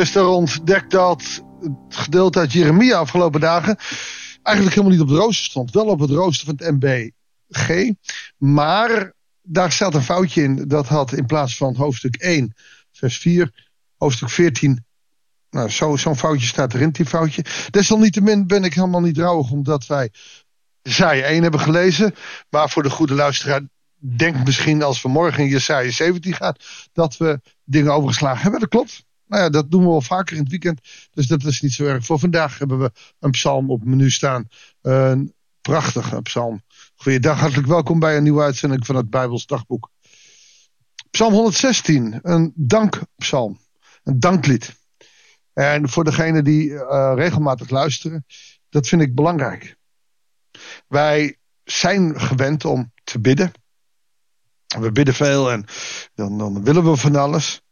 gisteren ontdekt dat het gedeelte uit Jeremia afgelopen dagen eigenlijk helemaal niet op de rooster stond. Wel op het rooster van het MBG. Maar daar staat een foutje in. Dat had in plaats van hoofdstuk 1, vers 4, hoofdstuk 14. Nou, zo'n zo foutje staat erin, die foutje. Desalniettemin ben ik helemaal niet rouwig omdat wij Jesaja 1 hebben gelezen. Maar voor de goede luisteraar, denk misschien als we morgen in Jesaja 17 gaan, dat we dingen overgeslagen hebben. Dat klopt. Nou ja, dat doen we wel vaker in het weekend. Dus dat is niet zo erg. Voor vandaag hebben we een psalm op het menu staan. Een prachtige psalm. Goeiedag, hartelijk welkom bij een nieuwe uitzending van het Bijbels Dagboek. Psalm 116, een dankpsalm. Een danklied. En voor degenen die uh, regelmatig luisteren, dat vind ik belangrijk. Wij zijn gewend om te bidden. We bidden veel en dan, dan willen we van alles.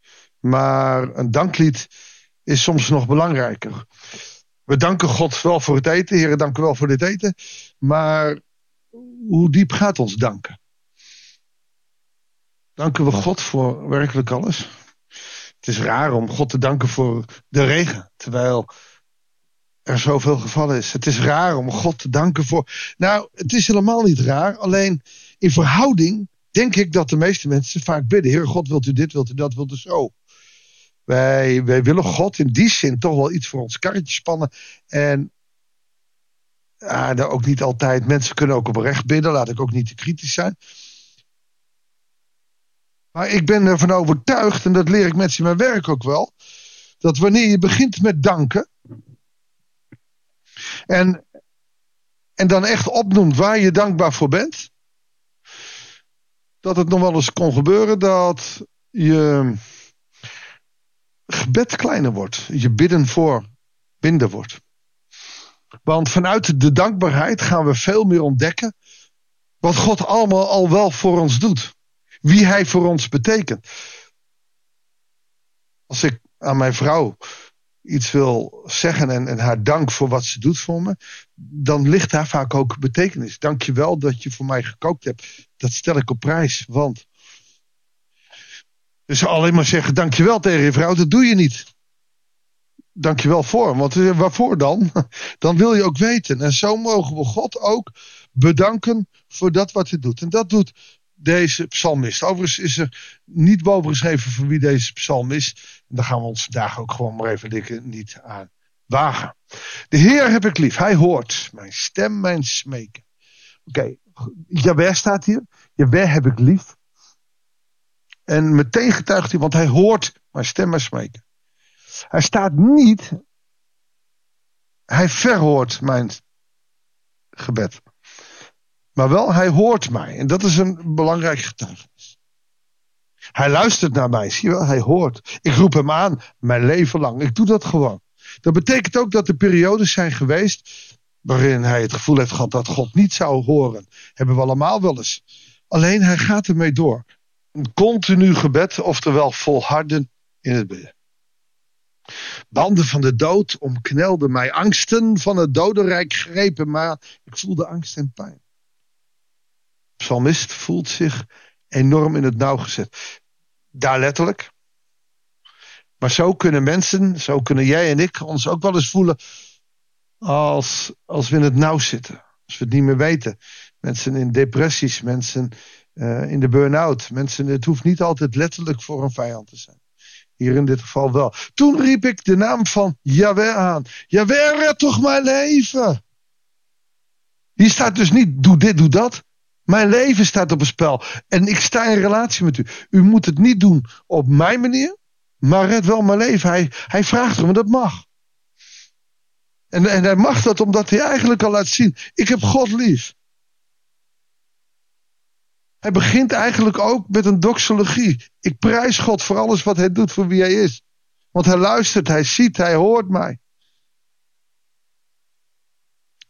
Maar een danklied is soms nog belangrijker. We danken God wel voor het eten. Heren, dank u wel voor dit eten. Maar hoe diep gaat ons danken? Danken we God voor werkelijk alles? Het is raar om God te danken voor de regen. Terwijl er zoveel gevallen is. Het is raar om God te danken voor. Nou, het is helemaal niet raar. Alleen in verhouding denk ik dat de meeste mensen vaak bidden: Heer God, wilt u dit, wilt u dat, wilt u zo. Wij, wij willen God in die zin toch wel iets voor ons karretje spannen. En ja, ook niet altijd. Mensen kunnen ook oprecht bidden. Laat ik ook niet te kritisch zijn. Maar ik ben ervan overtuigd, en dat leer ik mensen in mijn werk ook wel. Dat wanneer je begint met danken. En, en dan echt opnoemt waar je dankbaar voor bent. Dat het nog wel eens kon gebeuren dat je gebed kleiner wordt. Je bidden voor minder wordt. Want vanuit de dankbaarheid gaan we veel meer ontdekken wat God allemaal al wel voor ons doet. Wie Hij voor ons betekent. Als ik aan mijn vrouw iets wil zeggen en, en haar dank voor wat ze doet voor me, dan ligt daar vaak ook betekenis. Dank je wel dat je voor mij gekookt hebt. Dat stel ik op prijs, want dus alleen maar zeggen dankjewel tegen je vrouw, dat doe je niet. Dankjewel voor, want eh, waarvoor dan? Dan wil je ook weten. En zo mogen we God ook bedanken voor dat wat hij doet. En dat doet deze psalmist. Overigens is er niet boven geschreven van wie deze psalm is. En daar gaan we ons vandaag ook gewoon maar even niet aan wagen. De Heer heb ik lief. Hij hoort mijn stem, mijn smeken. Oké, okay. Staat hier. Jawel heb ik lief. En meteen getuigt hij, want hij hoort mijn stem maar smeken. Hij staat niet, hij verhoort mijn gebed. Maar wel, hij hoort mij. En dat is een belangrijk getuigenis. Hij luistert naar mij, zie je wel, hij hoort. Ik roep hem aan, mijn leven lang. Ik doe dat gewoon. Dat betekent ook dat er periodes zijn geweest waarin hij het gevoel heeft gehad dat God niet zou horen. Hebben we allemaal wel eens. Alleen hij gaat ermee door. Continu gebed, oftewel volharden in het bidden. Banden van de dood omknelden mij. Angsten van het dodenrijk grepen maar Ik voelde angst en pijn. Psalmist voelt zich enorm in het nauw gezet. Daar letterlijk. Maar zo kunnen mensen, zo kunnen jij en ik ons ook wel eens voelen als, als we in het nauw zitten. Als we het niet meer weten. Mensen in depressies, mensen uh, in de burn-out. Mensen, het hoeft niet altijd letterlijk voor een vijand te zijn. Hier in dit geval wel. Toen riep ik de naam van Yahweh aan. Yahweh, red toch mijn leven. Hier staat dus niet, doe dit, doe dat. Mijn leven staat op het spel. En ik sta in relatie met u. U moet het niet doen op mijn manier. Maar red wel mijn leven. Hij, hij vraagt erom, dat mag. En, en hij mag dat omdat hij eigenlijk al laat zien. Ik heb God lief. Hij begint eigenlijk ook met een doxologie. Ik prijs God voor alles wat hij doet, voor wie hij is. Want hij luistert, hij ziet, hij hoort mij.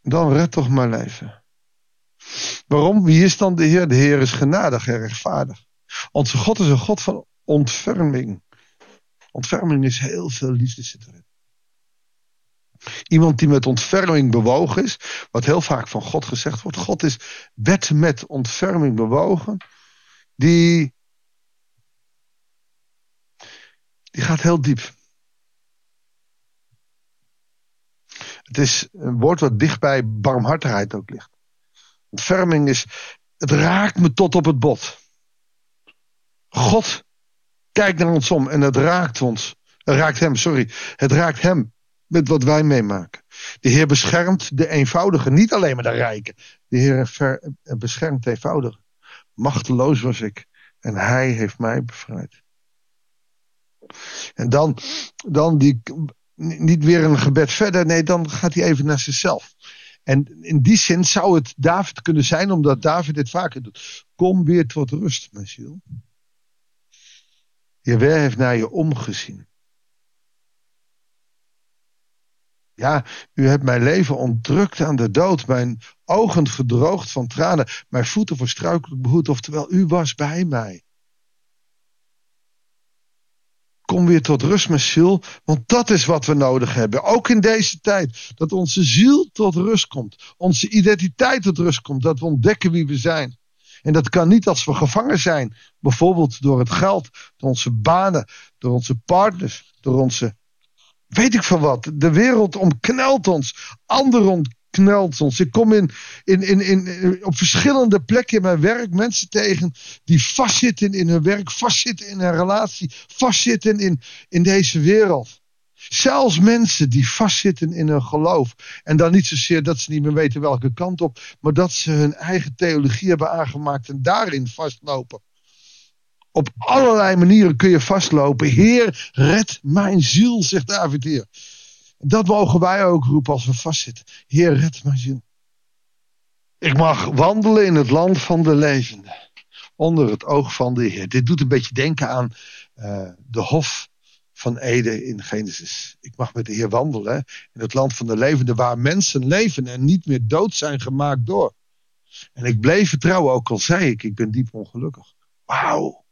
Dan red toch mijn leven. Waarom? Wie is dan de Heer? De Heer is genadig en rechtvaardig. Onze God is een God van ontferming. Ontferming is heel veel liefde zit erin. Iemand die met ontferming bewogen is, wat heel vaak van God gezegd wordt. God is wet met ontferming bewogen. Die, die gaat heel diep. Het is een woord wat dicht bij barmhartigheid ook ligt. Ontferming is, het raakt me tot op het bot. God kijkt naar ons om en het raakt ons. Het raakt hem, sorry. Het raakt hem met wat wij meemaken. De Heer beschermt de eenvoudigen, niet alleen maar de rijken. De Heer beschermt de eenvoudigen. Machteloos was ik en hij heeft mij bevrijd. En dan, dan die, niet weer een gebed verder, nee, dan gaat hij even naar zichzelf. En in die zin zou het David kunnen zijn, omdat David dit vaker doet. Kom weer tot rust, mijn ziel. Jewe heeft naar je omgezien. Ja, u hebt mijn leven ontdrukt aan de dood, mijn ogen gedroogd van tranen, mijn voeten voor struikelijk behoed, oftewel u was bij mij. Kom weer tot rust, mijn ziel, want dat is wat we nodig hebben. Ook in deze tijd. Dat onze ziel tot rust komt. Onze identiteit tot rust komt. Dat we ontdekken wie we zijn. En dat kan niet als we gevangen zijn. Bijvoorbeeld door het geld, door onze banen, door onze partners, door onze. Weet ik van wat. De wereld omknelt ons. Anderen knelt ons. Ik kom in, in, in, in, op verschillende plekken in mijn werk mensen tegen die vastzitten in hun werk, vastzitten in hun relatie, vastzitten in, in deze wereld. Zelfs mensen die vastzitten in hun geloof. En dan niet zozeer dat ze niet meer weten welke kant op, maar dat ze hun eigen theologie hebben aangemaakt en daarin vastlopen. Op allerlei manieren kun je vastlopen. Heer, red mijn ziel, zegt David hier. Dat mogen wij ook roepen als we vastzitten. Heer, red mijn ziel. Ik mag wandelen in het land van de levenden. Onder het oog van de Heer. Dit doet een beetje denken aan uh, de hof van Ede in Genesis. Ik mag met de Heer wandelen in het land van de levenden. Waar mensen leven en niet meer dood zijn gemaakt door. En ik bleef vertrouwen, ook al zei ik, ik ben diep ongelukkig. Wauw.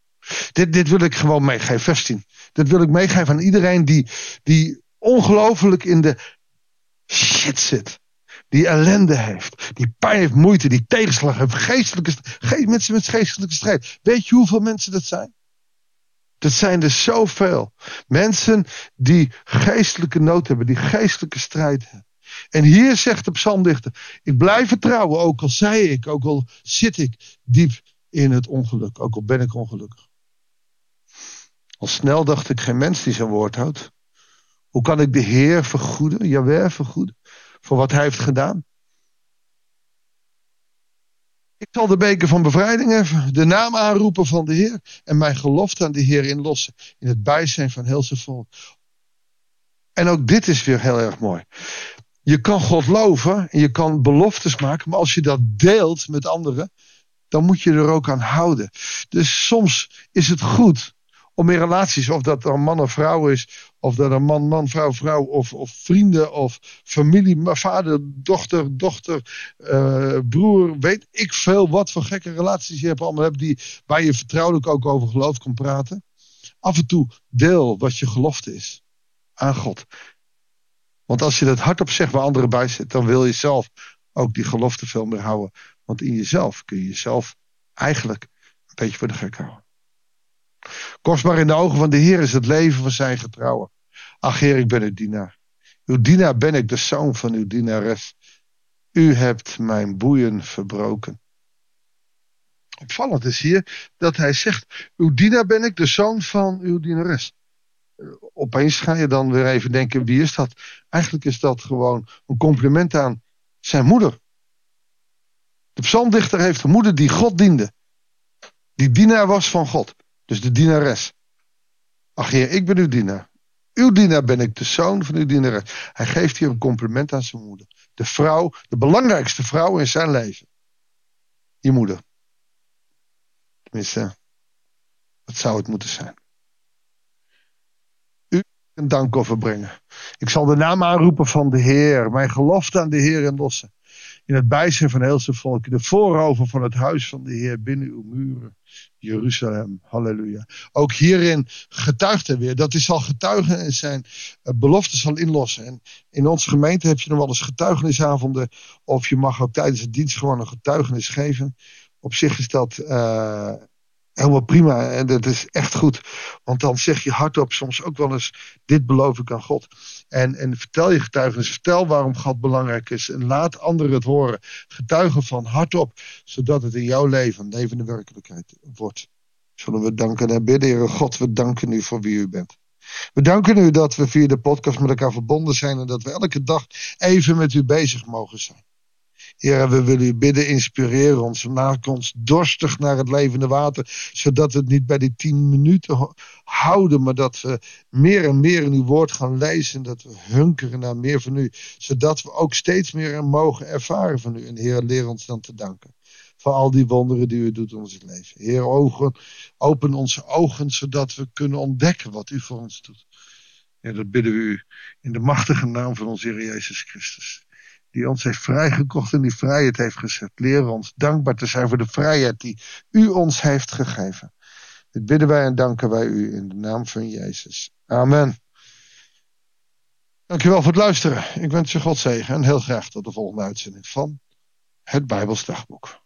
Dit, wil ik gewoon meegeven, 10. Dit wil ik meegeven aan iedereen die, die ongelooflijk in de shit zit. Die ellende heeft. Die pijn heeft, moeite, die tegenslag heeft. Geestelijke, ge mensen met geestelijke strijd. Weet je hoeveel mensen dat zijn? Dat zijn er zoveel. Mensen die geestelijke nood hebben. Die geestelijke strijd hebben. En hier zegt de psalmdichter. Ik blijf vertrouwen. Ook al zei ik. Ook al zit ik diep in het ongeluk. Ook al ben ik ongelukkig. Al snel dacht ik geen mens die zijn woord houdt. Hoe kan ik de Heer vergoeden, Jawel vergoeden, voor wat hij heeft gedaan? Ik zal de beker van bevrijding even, de naam aanroepen van de Heer en mijn gelofte aan de Heer inlossen in het bijzijn van heel zijn volk. En ook dit is weer heel erg mooi. Je kan God loven en je kan beloftes maken, maar als je dat deelt met anderen, dan moet je er ook aan houden. Dus soms is het goed om in relaties, of dat een man of vrouw is, of dat een man, man, vrouw, vrouw, of, of vrienden, of familie, vader, dochter, dochter, uh, broer, weet ik veel wat voor gekke relaties je hebt allemaal hebt, die, waar je vertrouwelijk ook over geloof kan praten. Af en toe deel wat je gelofte is aan God. Want als je dat hardop zegt waar anderen bij zitten, dan wil je zelf ook die gelofte veel meer houden. Want in jezelf kun je jezelf eigenlijk een beetje voor de gek houden. Kostbaar in de ogen van de Heer is het leven van zijn getrouwen. Ach Heer, ik ben uw dienaar. Uw dienaar ben ik, de zoon van uw dienares. U hebt mijn boeien verbroken. Opvallend is hier dat hij zegt: Uw dienaar ben ik, de zoon van uw dienares. Opeens ga je dan weer even denken: wie is dat? Eigenlijk is dat gewoon een compliment aan zijn moeder. De psalmdichter heeft een moeder die God diende. Die dienaar was van God. Dus de dienares. Ach heer, ik ben uw dienaar. Uw dienaar ben ik, de zoon van uw dienares. Hij geeft hier een compliment aan zijn moeder. De vrouw, de belangrijkste vrouw in zijn leven. Je moeder. Tenminste, dat zou het moeten zijn. U een dankoffer brengen. Ik zal de naam aanroepen van de Heer. Mijn gelofte aan de Heer en lossen. In het bijzijn van heel zijn volk. De voorover van het huis van de Heer binnen uw muren. Jeruzalem. Halleluja. Ook hierin getuigt hij weer. Dat hij zal getuigen en zijn eh, belofte zal inlossen. En in onze gemeente heb je nog wel eens getuigenisavonden. Of je mag ook tijdens de dienst gewoon een getuigenis geven. Op zich is dat uh, Helemaal prima. En dat is echt goed. Want dan zeg je hardop soms ook wel eens: Dit beloof ik aan God. En, en vertel je getuigenis. Vertel waarom God belangrijk is. En laat anderen het horen. Getuigen van hardop. Zodat het in jouw leven levende werkelijkheid wordt. Zullen we danken en bidden, Heer God. We danken u voor wie u bent. We danken u dat we via de podcast met elkaar verbonden zijn. En dat we elke dag even met u bezig mogen zijn. Heer, we willen u bidden, inspireer ons. Maak ons dorstig naar het levende water. Zodat we het niet bij die tien minuten houden. Maar dat we meer en meer in uw woord gaan lezen. Dat we hunkeren naar meer van u. Zodat we ook steeds meer mogen ervaren van u. En Heer, leer ons dan te danken. Voor al die wonderen die u doet in ons leven. Heer, ogen, open onze ogen. Zodat we kunnen ontdekken wat u voor ons doet. Ja, dat bidden we u in de machtige naam van onze Heer Jezus Christus die ons heeft vrijgekocht en die vrijheid heeft gezet. Leer ons dankbaar te zijn voor de vrijheid die u ons heeft gegeven. Dit bidden wij en danken wij u in de naam van Jezus. Amen. Dankjewel voor het luisteren. Ik wens je God zegen en heel graag tot de volgende uitzending van het Bijbels Dagboek.